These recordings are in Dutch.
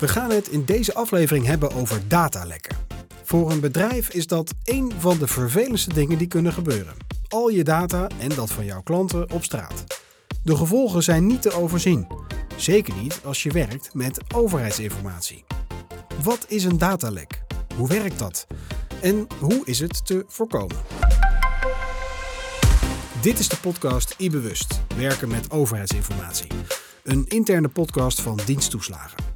We gaan het in deze aflevering hebben over datalekken. Voor een bedrijf is dat één van de vervelendste dingen die kunnen gebeuren. Al je data en dat van jouw klanten op straat. De gevolgen zijn niet te overzien. Zeker niet als je werkt met overheidsinformatie. Wat is een datalek? Hoe werkt dat? En hoe is het te voorkomen? Dit is de podcast iBewust, werken met overheidsinformatie. Een interne podcast van diensttoeslagen.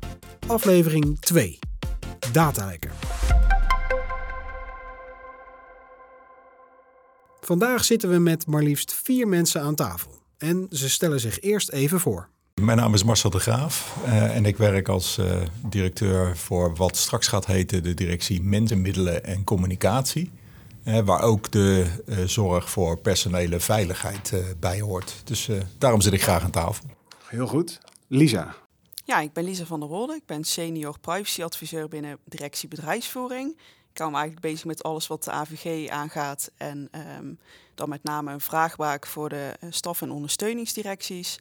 Aflevering 2. Datalekken. Vandaag zitten we met maar liefst vier mensen aan tafel. En ze stellen zich eerst even voor. Mijn naam is Marcel de Graaf uh, en ik werk als uh, directeur voor wat straks gaat heten de directie Mensen, Middelen en Communicatie. Uh, waar ook de zorg voor personele veiligheid bij hoort. Dus daarom zit ik graag aan tafel. Heel goed. Lisa. Ja, ik ben Lisa van der Rolde. Ik ben senior privacyadviseur binnen directie bedrijfsvoering. Ik hou me eigenlijk bezig met alles wat de AVG aangaat. En um, dan met name een vraagbaak voor de staf- en ondersteuningsdirecties.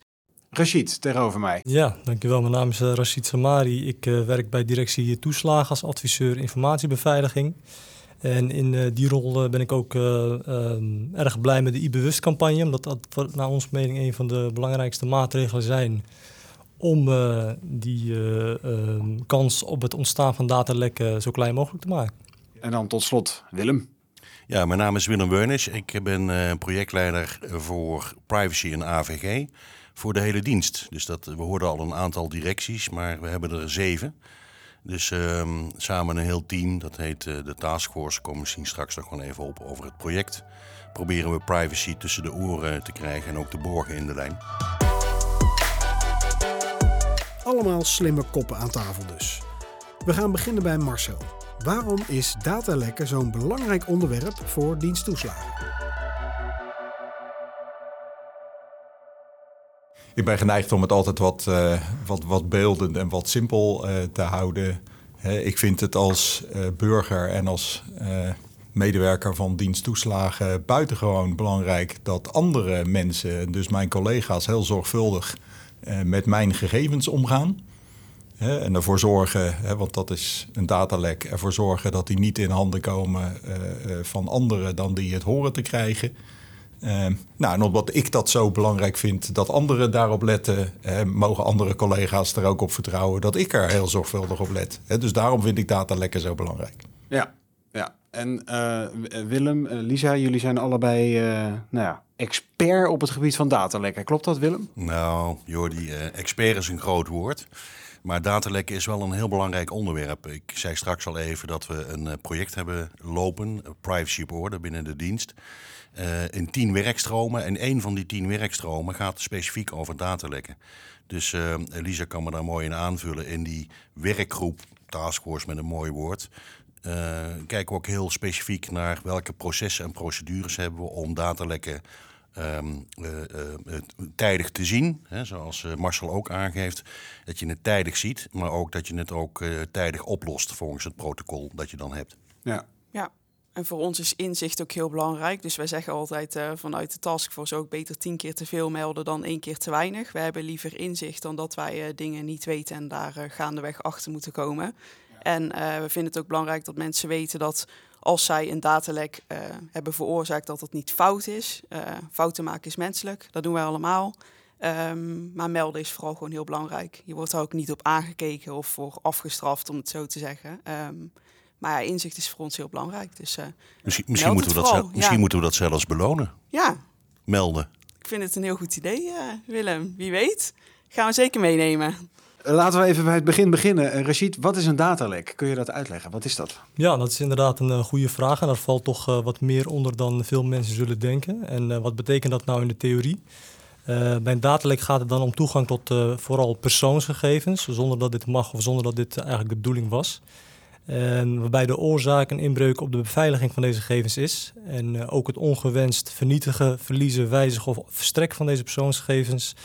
Rashid, tegenover mij. Ja, dankjewel. Mijn naam is uh, Rashid Samari. Ik uh, werk bij directie toeslagen als adviseur informatiebeveiliging. En in uh, die rol ben ik ook ehm, erg blij met de e-bewust-campagne, omdat dat naar ons mening een van de belangrijkste maatregelen zijn om die ehm, kans op het ontstaan van datalekken zo klein mogelijk te maken. En dan tot slot Willem. Ja, mijn naam is Willem Weunisch. Ik ben projectleider voor privacy en AVG voor de hele dienst. Dus dat, we hoorden al een aantal directies, maar we hebben er zeven. Dus um, samen een heel team, dat heet uh, de Taskforce, komen we misschien straks nog gewoon even op over het project. Proberen we privacy tussen de oren te krijgen en ook te borgen in de lijn. Allemaal slimme koppen aan tafel dus. We gaan beginnen bij Marcel. Waarom is datalekken zo'n belangrijk onderwerp voor diensttoeslagen? Ik ben geneigd om het altijd wat, uh, wat, wat beeldend en wat simpel uh, te houden. Ik vind het als burger en als medewerker van diensttoeslagen buitengewoon belangrijk dat andere mensen, dus mijn collega's, heel zorgvuldig met mijn gegevens omgaan. en ervoor zorgen, want dat is een datalek, ervoor zorgen dat die niet in handen komen van anderen dan die het horen te krijgen. Uh, nou, en omdat ik dat zo belangrijk vind dat anderen daarop letten, uh, mogen andere collega's er ook op vertrouwen dat ik er heel zorgvuldig op let. dus daarom vind ik data lekker zo belangrijk. Ja, ja. En uh, Willem, Lisa, jullie zijn allebei nou ja, expert op het gebied van datalekken. Klopt dat, Willem? Nou, Jordi, expert is een groot woord. Maar datalekken is wel een heel belangrijk onderwerp. Ik zei straks al even dat we een project hebben lopen, Privacy op binnen de dienst uh, in tien werkstromen. En één van die tien werkstromen gaat specifiek over datalekken. Dus uh, Elisa kan me daar mooi in aanvullen. In die werkgroep, taskforce met een mooi woord, uh, kijken we ook heel specifiek naar welke processen en procedures hebben we om datalekken um, tijdig te zien. Hè, zoals Marcel ook aangeeft, dat je het tijdig ziet, maar ook dat je het ook tijdig oplost volgens het protocol dat je dan hebt. Ja, ja. En voor ons is inzicht ook heel belangrijk. Dus wij zeggen altijd uh, vanuit de taskforce ook beter tien keer te veel melden dan één keer te weinig. We hebben liever inzicht dan dat wij uh, dingen niet weten en daar uh, gaandeweg achter moeten komen. Ja. En we vinden het ook belangrijk dat mensen weten dat als zij een datalek hebben veroorzaakt, dat dat niet fout is. fouten maken is menselijk, dat doen wij allemaal. Um, maar melden is vooral gewoon heel belangrijk. Je wordt er ook niet op aangekeken of voor afgestraft, om het zo te zeggen. Um, maar ja, inzicht is voor ons heel belangrijk. Dus, uh, misschien, misschien, moeten we, dat zelf, misschien moeten we dat zelfs belonen. Ja. Melden. Ik vind het een heel goed idee, uh, Willem. Wie weet. Gaan we zeker meenemen. Laten we even bij het begin beginnen. Uh, Rashid, wat is een datalek? Kun je dat uitleggen? Wat is dat? Ja, dat is inderdaad een uh, goede vraag. En daar valt toch uh, wat meer onder dan veel mensen zullen denken. En wat betekent dat nou in de theorie? bij een datalek gaat het dan om toegang tot vooral persoonsgegevens, zonder dat dit mag of zonder dat dit eigenlijk de bedoeling was. En waarbij de oorzaak een inbreuk op de beveiliging van deze gegevens is. En ook het ongewenst vernietigen, verliezen, wijzigen of verstrekken van deze persoonsgegevens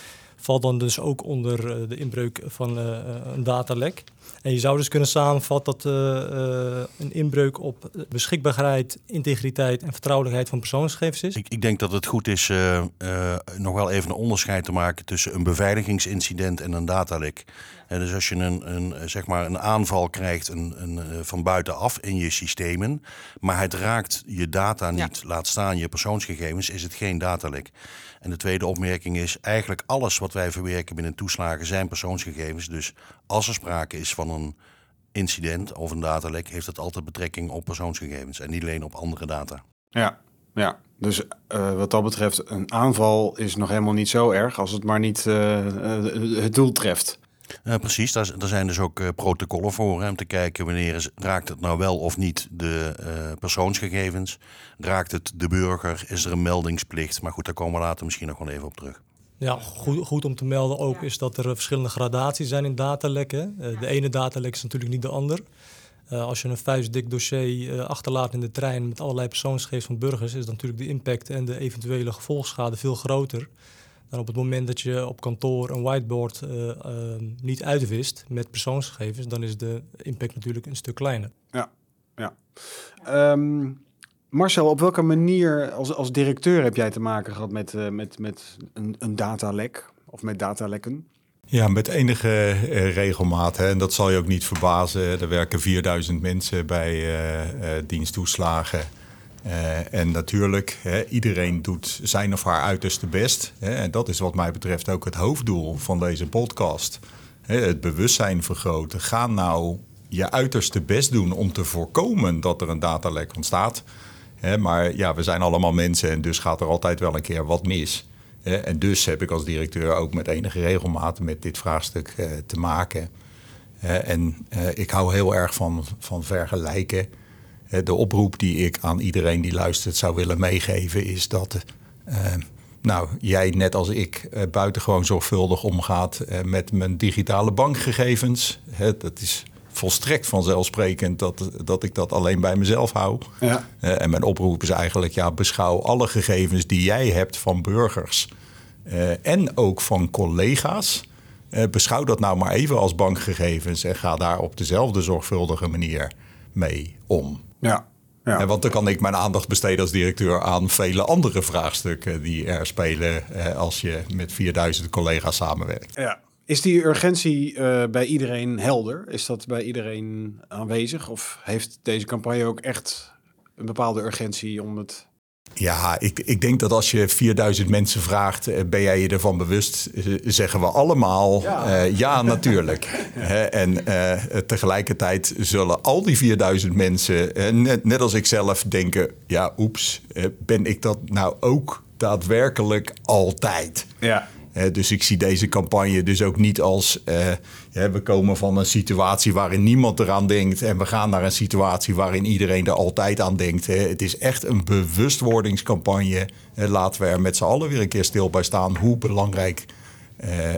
valt dan dus ook onder de inbreuk van een datalek. En je zou dus kunnen samenvatten dat een inbreuk op beschikbaarheid, integriteit en vertrouwelijkheid van persoonsgegevens is. Ik, ik denk dat het goed is nog wel even een onderscheid te maken tussen een beveiligingsincident en een datalek. En dus als je een, een, zeg maar een aanval krijgt een, een, eh, van buitenaf in je systemen, maar het raakt je data niet, laat staan je persoonsgegevens, is het geen datalek. En de tweede opmerking is, eigenlijk alles wat wij verwerken binnen toeslagen zijn persoonsgegevens. Dus als er sprake is van een incident of een datalek, heeft het altijd betrekking op persoonsgegevens en niet alleen op andere data. Ja, ja. Dus uh, wat dat betreft, een aanval is nog helemaal niet zo erg als het maar niet uh, het doel treft. Uh, precies, daar, daar, zijn dus ook protocollen voor hè, om te kijken wanneer is, raakt het nou wel of niet de persoonsgegevens. Raakt het de burger? Is er een meldingsplicht? Maar goed, daar komen we later misschien nog wel even op terug. Ja, goed, goed om te melden ook is dat er verschillende gradaties zijn in datalekken. de ene datalek is natuurlijk niet de ander. als je een vuistdik dossier achterlaat in de trein met allerlei persoonsgegevens van burgers, is natuurlijk de impact en de eventuele gevolgschade veel groter dan op het moment dat je op kantoor een whiteboard uh, uh, niet uitwist met persoonsgegevens, dan is de impact natuurlijk een stuk kleiner. Ja, ja. Um, Marcel, op welke manier als, als directeur heb jij te maken gehad met, uh, met, met een, een datalek of met datalekken? Ja, met enige regelmaat. Hè. En dat zal je ook niet verbazen. Er werken 4000 mensen bij diensttoeslagen. Uh, en natuurlijk, hè, iedereen doet zijn of haar uiterste best. Hè, en dat is wat mij betreft ook het hoofddoel van deze podcast. Het bewustzijn vergroten. Ga nou je uiterste best doen om te voorkomen dat er een datalek ontstaat. Maar ja, we zijn allemaal mensen en dus gaat er altijd wel een keer wat mis. en dus heb ik als directeur ook met enige regelmaat met dit vraagstuk uh, te maken. en uh, ik hou heel erg van, van vergelijken. De oproep die ik aan iedereen die luistert zou willen meegeven is dat uh, nou, jij net als ik buitengewoon zorgvuldig omgaat met mijn digitale bankgegevens. Dat is volstrekt vanzelfsprekend dat, dat ik dat alleen bij mezelf hou. Ja. en mijn oproep is eigenlijk, ja, beschouw alle gegevens die jij hebt van burgers en ook van collega's. beschouw dat nou maar even als bankgegevens en ga daar op dezelfde zorgvuldige manier mee om. Ja. Ja. Want dan kan ik mijn aandacht besteden als directeur aan vele andere vraagstukken die er spelen eh, als je met 4000 collega's samenwerkt. Ja. Is die urgentie uh, bij iedereen helder? Is dat bij iedereen aanwezig? Of heeft deze campagne ook echt een bepaalde urgentie om het ja, ik, ik denk dat als je 4000 mensen vraagt, eh, ben jij je ervan bewust? Eh, zeggen we allemaal ja, uh, ja natuurlijk. en uh, tegelijkertijd zullen al die 4000 mensen, net, net als ik zelf, denken: ja, oeps, ben ik dat nou ook daadwerkelijk altijd? Ja dus ik zie deze campagne dus ook niet als uh, we komen van een situatie waarin niemand eraan denkt en we gaan naar een situatie waarin iedereen er altijd aan denkt. Het is echt een bewustwordingscampagne. Laten we er met z'n allen weer een keer stil bij staan hoe belangrijk uh,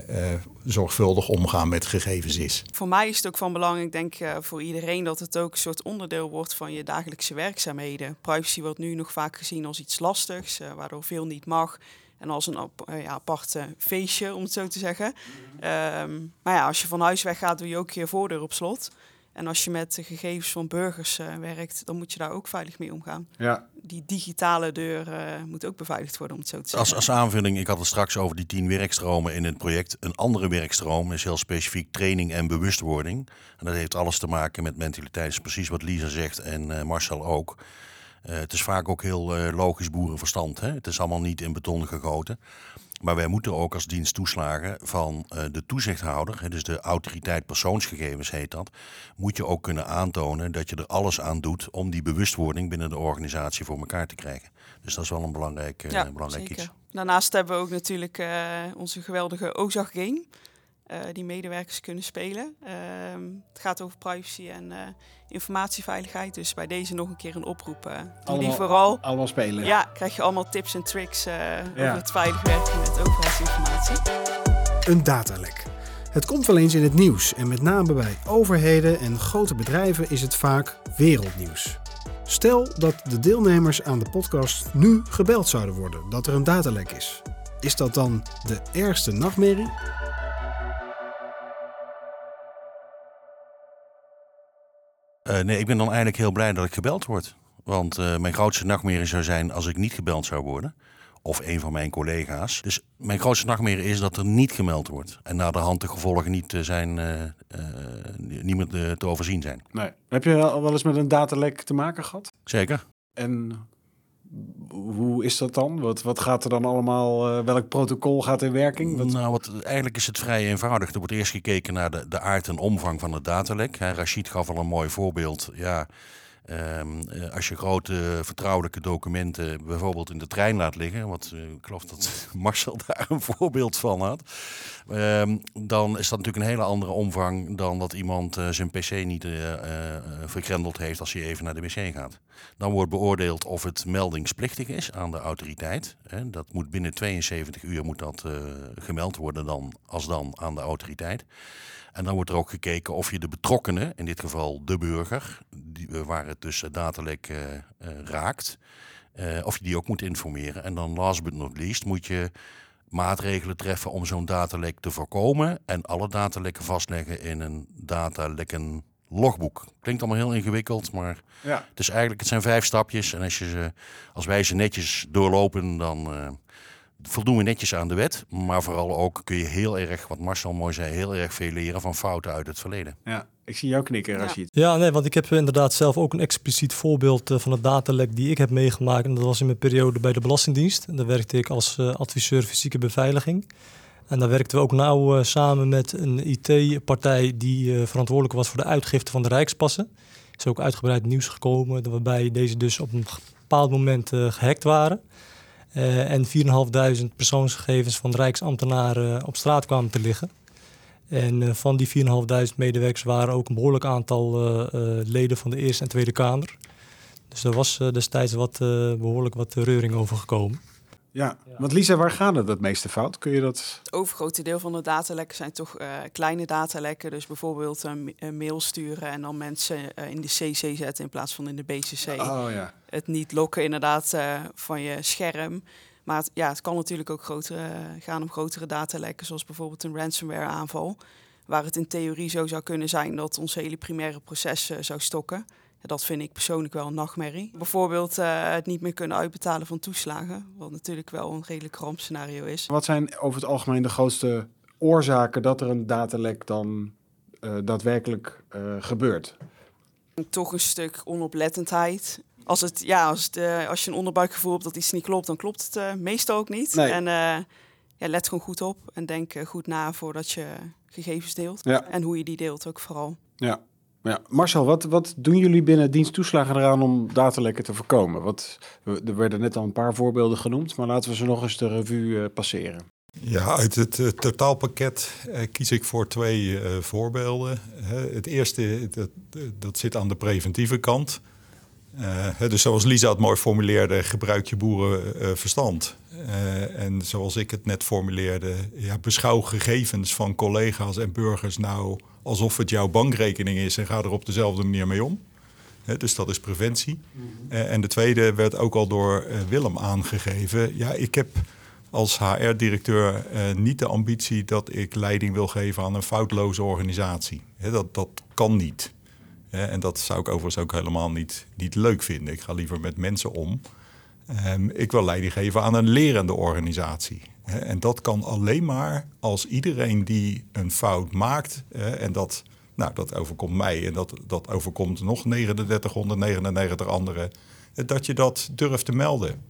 zorgvuldig omgaan met gegevens is. Voor mij is het ook van belang, ik denk voor iedereen, dat het ook een soort onderdeel wordt van je dagelijkse werkzaamheden. Privacy wordt nu nog vaak gezien als iets lastigs, waardoor veel niet mag. En als een uh, ja, apart feestje, om het zo te zeggen. Um, maar ja, als je van huis weg gaat, doe je ook je voordeur op slot. En als je met de gegevens van burgers uh, werkt, dan moet je daar ook veilig mee omgaan. Ja. Die digitale deur uh, moet ook beveiligd worden, om het zo te zeggen. Als, als aanvulling, ik had het straks over die tien werkstromen in het project. Een andere werkstroom is heel specifiek training en bewustwording. En dat heeft alles te maken met mentaliteit. precies wat Lisa zegt en uh, Marcel ook. Uh, het is vaak ook heel uh, logisch boerenverstand. Hè? Het is allemaal niet in beton gegoten. Maar wij moeten ook als dienst toeslagen van uh, de toezichthouder, hè, dus de autoriteit persoonsgegevens heet dat, moet je ook kunnen aantonen dat je er alles aan doet om die bewustwording binnen de organisatie voor elkaar te krijgen. Dus dat is wel een belangrijk, ja, belangrijk zeker. iets. Daarnaast hebben we ook natuurlijk onze geweldige OZAG game. Uh, die medewerkers kunnen spelen. Uh, het gaat over privacy en uh, informatieveiligheid. Dus bij deze nog een keer een oproep. Uh, allemaal, die vooral. Allemaal spelen. Ja, krijg je allemaal tips en tricks ja. over het veilig werken met overheidsinformatie. Een datalek. Het komt wel eens in het nieuws en met name bij overheden en grote bedrijven is het vaak wereldnieuws. Stel dat de deelnemers aan de podcast nu gebeld zouden worden dat er een datalek is. Is dat dan de ergste nachtmerrie? Uh, nee, ik ben dan eigenlijk heel blij dat ik gebeld word. Want uh, mijn grootste nachtmerrie zou zijn als ik niet gebeld zou worden. Of een van mijn collega's. Dus mijn grootste nachtmerrie is dat er niet gemeld wordt. En naar de hand de gevolgen niet, zijn, uh, niet meer te overzien zijn. Nee. Heb je al wel eens met een datalek te maken gehad? Zeker. En hoe is dat dan? Wat, wat gaat er dan allemaal? Uh, welk protocol gaat in werking? Nou, wat, eigenlijk is het vrij eenvoudig. Er wordt eerst gekeken naar de, de aard en omvang van het datalek. Rashid gaf al een mooi voorbeeld. Ja, Um, als je grote vertrouwelijke documenten bijvoorbeeld in de trein laat liggen, wat uh, ik geloof dat Marcel daar een voorbeeld van had, um, dan is dat natuurlijk een hele andere omvang dan dat iemand uh, zijn pc niet uh, vergrendeld heeft als hij even naar de wc gaat. Dan wordt beoordeeld of het meldingsplichtig is aan de autoriteit. Dat moet binnen 72 uur moet dat gemeld worden dan, als dan aan de autoriteit. En dan wordt er ook gekeken of je de betrokkenen, in dit geval de burger, die, eh, waar het dus datalek uh, raakt, uh, of je die ook moet informeren. En dan last but not least moet je maatregelen treffen om zo'n datalek te voorkomen en alle datalekken vastleggen in een datalekken logboek. Klinkt allemaal heel ingewikkeld, maar ja. het is eigenlijk het zijn vijf stapjes en als je ze, als wij ze netjes doorlopen, dan voldoen we netjes aan de wet. Maar vooral ook kun je heel erg, wat Marcel mooi zei, heel erg veel leren van fouten uit het verleden. Ja, ik zie jou knikken, Rashid. Ja, nee, want ik heb inderdaad zelf ook een expliciet voorbeeld eh, van het datalek die ik heb meegemaakt. En dat was in mijn periode bij de Belastingdienst. En daar werkte ik als uh, adviseur fysieke beveiliging. En daar werkten we ook nauw uh, samen met een IT-partij die verantwoordelijk was voor de uitgifte van de Rijkspassen. Er is ook uitgebreid nieuws gekomen waarbij deze dus op een bepaald moment gehackt waren. Uh, en 4.500 persoonsgegevens van rijksambtenaren op straat kwamen te liggen. En uh, van die 4.500 medewerkers waren ook een behoorlijk aantal uh, leden van de Eerste en Tweede Kamer. Dus er was destijds wat, behoorlijk wat reuring over gekomen. Ja, want Lisa, waar gaat het het meeste fout? Kun je dat... Het overgrote deel van de datalekken zijn toch uh, kleine datalekken. Dus bijvoorbeeld een, een, mail sturen en dan mensen uh, in de CC zetten in plaats van in de BCC. Oh, ja. Het niet lokken inderdaad uh, van je scherm. Maar het, ja, het kan natuurlijk ook grotere, gaan om grotere datalekken, zoals bijvoorbeeld een ransomware aanval. Waar het in theorie zo zou kunnen zijn dat ons hele primaire proces zou stokken dat vind ik persoonlijk wel een nachtmerrie. Bijvoorbeeld uh, het niet meer kunnen uitbetalen van toeslagen, wat natuurlijk wel een redelijk rampscenario is. Wat zijn over het algemeen de grootste oorzaken dat er een datalek dan uh, daadwerkelijk uh, gebeurt? Toch een stuk onoplettendheid. Als, het, ja, als, het, als je een onderbuikgevoel hebt dat iets niet klopt, dan klopt het meestal ook niet. Nee. En ja, let gewoon goed op en denk goed na voordat je gegevens deelt. Ja. En hoe je die deelt ook vooral. Ja, Marcel, wat, wat doen jullie binnen dienst toeslagen eraan om datalekken te voorkomen? Wat, er werden net al een paar voorbeelden genoemd, maar laten we ze nog eens de revue uh, passeren. Ja, uit het uh, totaalpakket uh, kies ik voor twee voorbeelden. het eerste, dat, dat zit aan de preventieve kant. dus zoals Lisa het mooi formuleerde, gebruik je boerenverstand. en zoals ik het net formuleerde, ja, beschouw gegevens van collega's en burgers nou alsof het jouw bankrekening is en ga er op dezelfde manier mee om. dus dat is preventie. Mhm. en de tweede werd ook al door uh, Willem aangegeven. Ja, ik heb als HR-directeur uh, niet de ambitie dat ik leiding wil geven aan een foutloze organisatie. dat, dat kan niet. en dat zou ik overigens ook helemaal niet, niet leuk vinden. Ik ga liever met mensen om. Um, ik wil leiding geven aan een lerende organisatie. En dat kan alleen maar als iedereen die een fout maakt, en dat, nou, dat overkomt mij en dat, dat overkomt nog 3999 anderen, dat je dat durft te melden.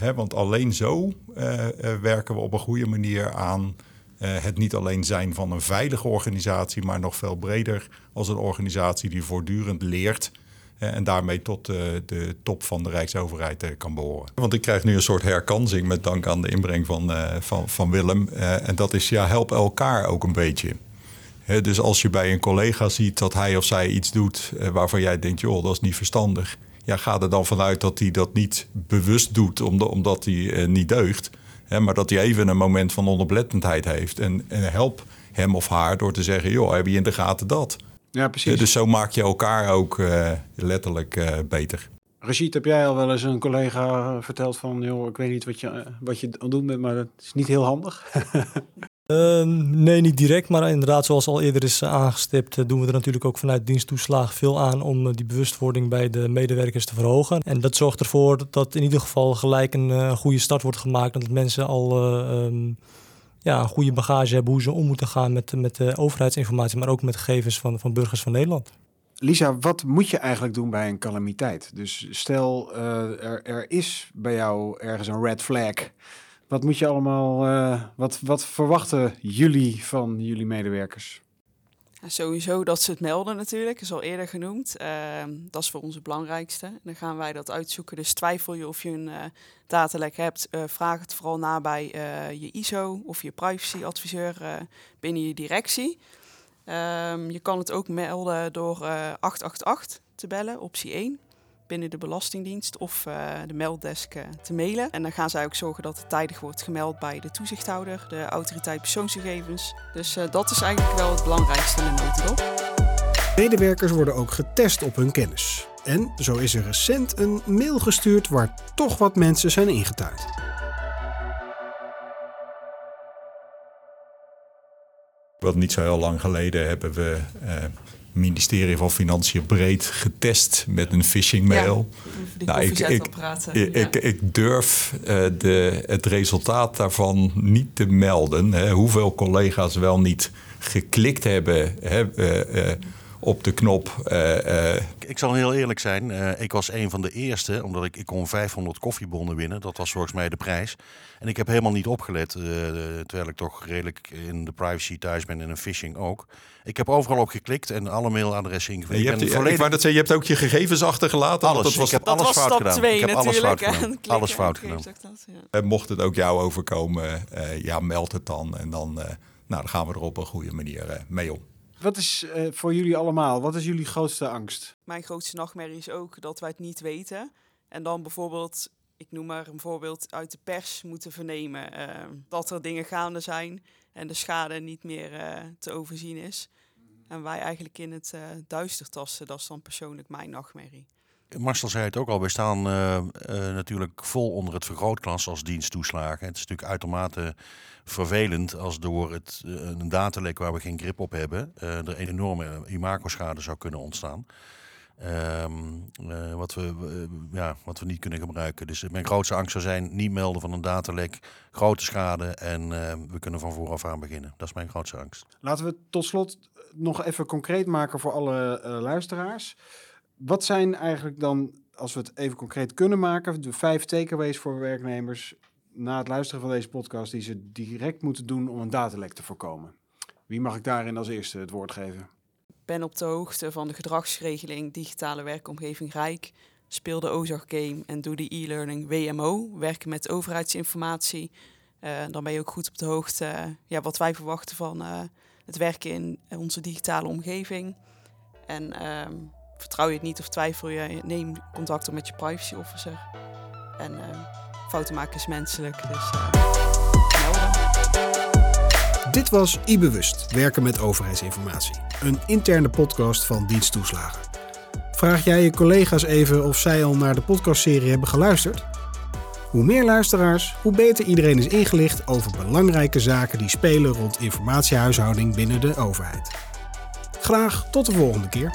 Uh, want alleen zo uh, werken we op een goede manier aan het niet alleen zijn van een veilige organisatie, maar nog veel breder als een organisatie die voortdurend leert en daarmee tot de top van de Rijksoverheid eh, kan behoren. Want ik krijg nu een soort herkansing met dank aan de inbreng van, eh, van, van Willem. Eh, en dat is ja, help elkaar ook een beetje. dus als je bij een collega ziet dat hij of zij iets doet waarvan jij denkt, joh, dat is niet verstandig. Ja, ga er dan vanuit dat hij dat niet bewust doet omdat hij niet deugt. maar dat hij even een moment van onoplettendheid heeft. En, en help hem of haar door te zeggen, joh, heb je in de gaten dat? Ja, precies. dus zo maak je elkaar ook uh, letterlijk uh, beter. Rashid, heb jij al wel eens een collega verteld van, joh, ik weet niet wat je, eh, wat je aan het doen bent, maar dat is niet heel handig? Ehm, nee, niet direct, maar inderdaad, zoals al eerder is eh, aangestipt, eh, doen we er natuurlijk ook vanuit diensttoeslagen veel aan om eh, die bewustwording bij de medewerkers te verhogen. En dat zorgt ervoor dat in ieder geval gelijk een eh, goede start wordt gemaakt en dat mensen al eh, ehm, ja, goede bagage hebben hoe ze om moeten gaan met, met de overheidsinformatie, maar ook met gegevens van, van burgers van Nederland. Lisa, wat moet je eigenlijk doen bij een calamiteit? Dus stel, eh, er, er is bij jou ergens een red flag. Wat moet je allemaal, eh, wat, wat verwachten jullie van jullie medewerkers? Sowieso dat ze het melden natuurlijk, is al eerder genoemd. Ehm, dat is voor ons het belangrijkste. Dan gaan wij dat uitzoeken. Dus twijfel je of je een eh, datalek hebt, eh, vraag het vooral na bij eh, je ISO of je privacyadviseur binnen je directie. Ehm, je kan het ook melden door eh, 888 te bellen, optie 1, binnen de Belastingdienst of eh, de melddesk eh, te mailen. En dan gaan zij ook zorgen dat het tijdig wordt gemeld bij de toezichthouder, de autoriteit persoonsgegevens. Dus eh, dat is eigenlijk wel het belangrijkste in de notendop. Medewerkers worden ook getest op hun kennis. En zo is er recent een mail gestuurd waar toch wat mensen zijn ingetuind. Wat niet zo heel lang geleden hebben we eh ministerie van Financiën breed getest met een phishing mail. Nou, ik- koffiezetapparaten. Ik, ja. ik, ik durf eh, de, het resultaat daarvan niet te melden. Hè. Hoeveel collega's wel niet geklikt hebben hè, eh, eh, op de knop. eh, eh, Ik zal heel eerlijk zijn. eh, ik was een van de eerste, omdat ik, ik kon 500 koffiebonnen winnen. Dat was volgens mij de prijs. En ik heb helemaal niet opgelet, eh, terwijl ik toch redelijk in de privacy thuis ben en in phishing ook. Ik heb overal op geklikt en alle mailadressen ingevuld. je, hebt, en ik volledig net zeggen, je hebt ook je gegevens achtergelaten. alles. Dat was, ik heb dat alles was fout stap gedaan. 2 ik heb alles fout gedaan. Klikken Alles en fout gedaan. dat, eh, mocht het ook jou overkomen, eh, ja, meld het dan. En dan, eh, nou, dan gaan we er op een goede manier mee om. Wat is eh, voor jullie allemaal, wat is jullie grootste angst? Mijn grootste nachtmerrie is ook dat wij het niet weten. En dan bijvoorbeeld, ik noem maar een voorbeeld, uit de pers moeten vernemen eh, dat er dingen gaande zijn en de schade niet meer eh, te overzien is. En wij eigenlijk in het eh, duister tasten, dat is dan persoonlijk mijn nachtmerrie. Marcel zei het ook al, we staan eh, eh, natuurlijk vol onder het vergrootglas als diensttoeslagen. Het is natuurlijk uitermate vervelend als door het, eh, een datalek waar we geen grip op hebben, er een enorme imagoschade zou kunnen ontstaan. Ehm, eh, wat, we, ja, wat we niet kunnen gebruiken. Dus mijn grootste angst zou zijn niet melden van een datalek, grote schade en we kunnen van vooraf aan beginnen. Dat is mijn grootste angst. Laten we tot slot nog even concreet maken voor alle luisteraars. Wat zijn eigenlijk dan, als we het even concreet kunnen maken, de vijf takeaways voor werknemers na het luisteren van deze podcast die ze direct moeten doen om een datalek te voorkomen? Wie mag ik daarin als eerste het woord geven? ben op de hoogte van de gedragsregeling Digitale Werkomgeving Rijk. Speel de OZAG game en doe de e-learning WMO. Werken met overheidsinformatie. Eh, dan ben je ook goed op de hoogte eh, ja, wat wij verwachten van eh, het werken in onze digitale omgeving. En ehm, vertrouw je het niet of twijfel je, neem contact op met je privacy officer. En eh, fouten maken is menselijk, dus eh. Dit was iBewust, werken met overheidsinformatie. Een interne podcast van Diensttoeslagen. Vraag jij je collega's even of zij al naar de podcastserie hebben geluisterd? Hoe meer luisteraars, hoe beter iedereen is ingelicht over belangrijke zaken die spelen rond informatiehuishouding binnen de overheid. Graag tot de volgende keer.